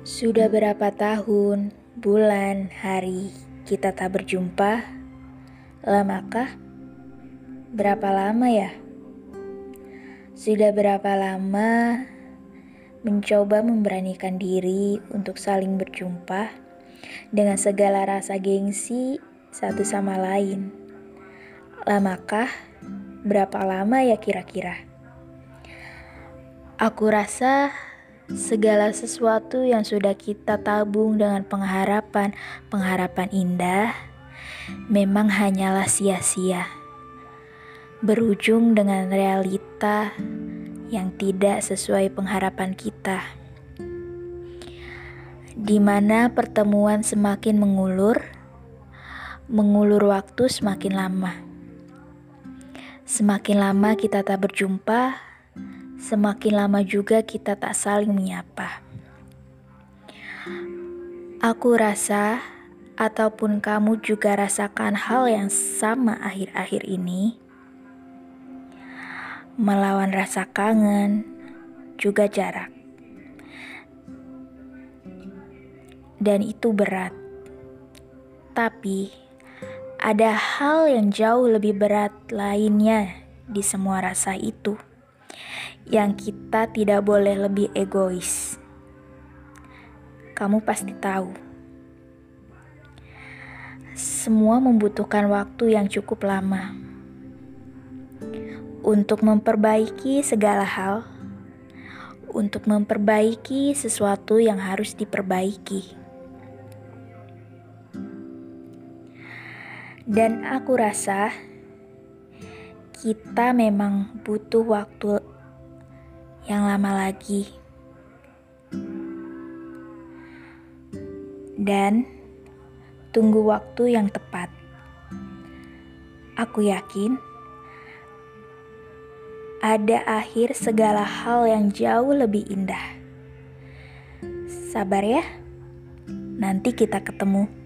Sudah berapa tahun, bulan, hari kita tak berjumpa? Lamakah? Berapa lama ya? Sudah berapa lama mencoba memberanikan diri untuk saling berjumpa dengan segala rasa gengsi satu sama lain? Lamakah? Berapa lama ya kira-kira? Aku rasa segala sesuatu yang sudah kita tabung dengan pengharapan-pengharapan indah memang hanyalah sia-sia. Berujung dengan realita yang tidak sesuai pengharapan kita. Di mana pertemuan semakin mengulur, mengulur waktu semakin lama. Semakin lama kita tak berjumpa, semakin lama juga kita tak saling menyapa. Aku rasa, ataupun kamu juga rasakan hal yang sama akhir-akhir ini, melawan rasa kangen, juga jarak, dan itu berat. Tapi ada hal yang jauh lebih berat lainnya di semua rasa itu yang kita tidak boleh lebih egois. Kamu pasti tahu, semua membutuhkan waktu yang cukup lama untuk memperbaiki segala hal, untuk memperbaiki sesuatu yang harus diperbaiki. Dan aku rasa kita memang butuh waktu yang lama lagi. Dan tunggu waktu yang tepat. Aku yakin ada akhir segala hal yang jauh lebih indah. Sabar ya, nanti kita ketemu.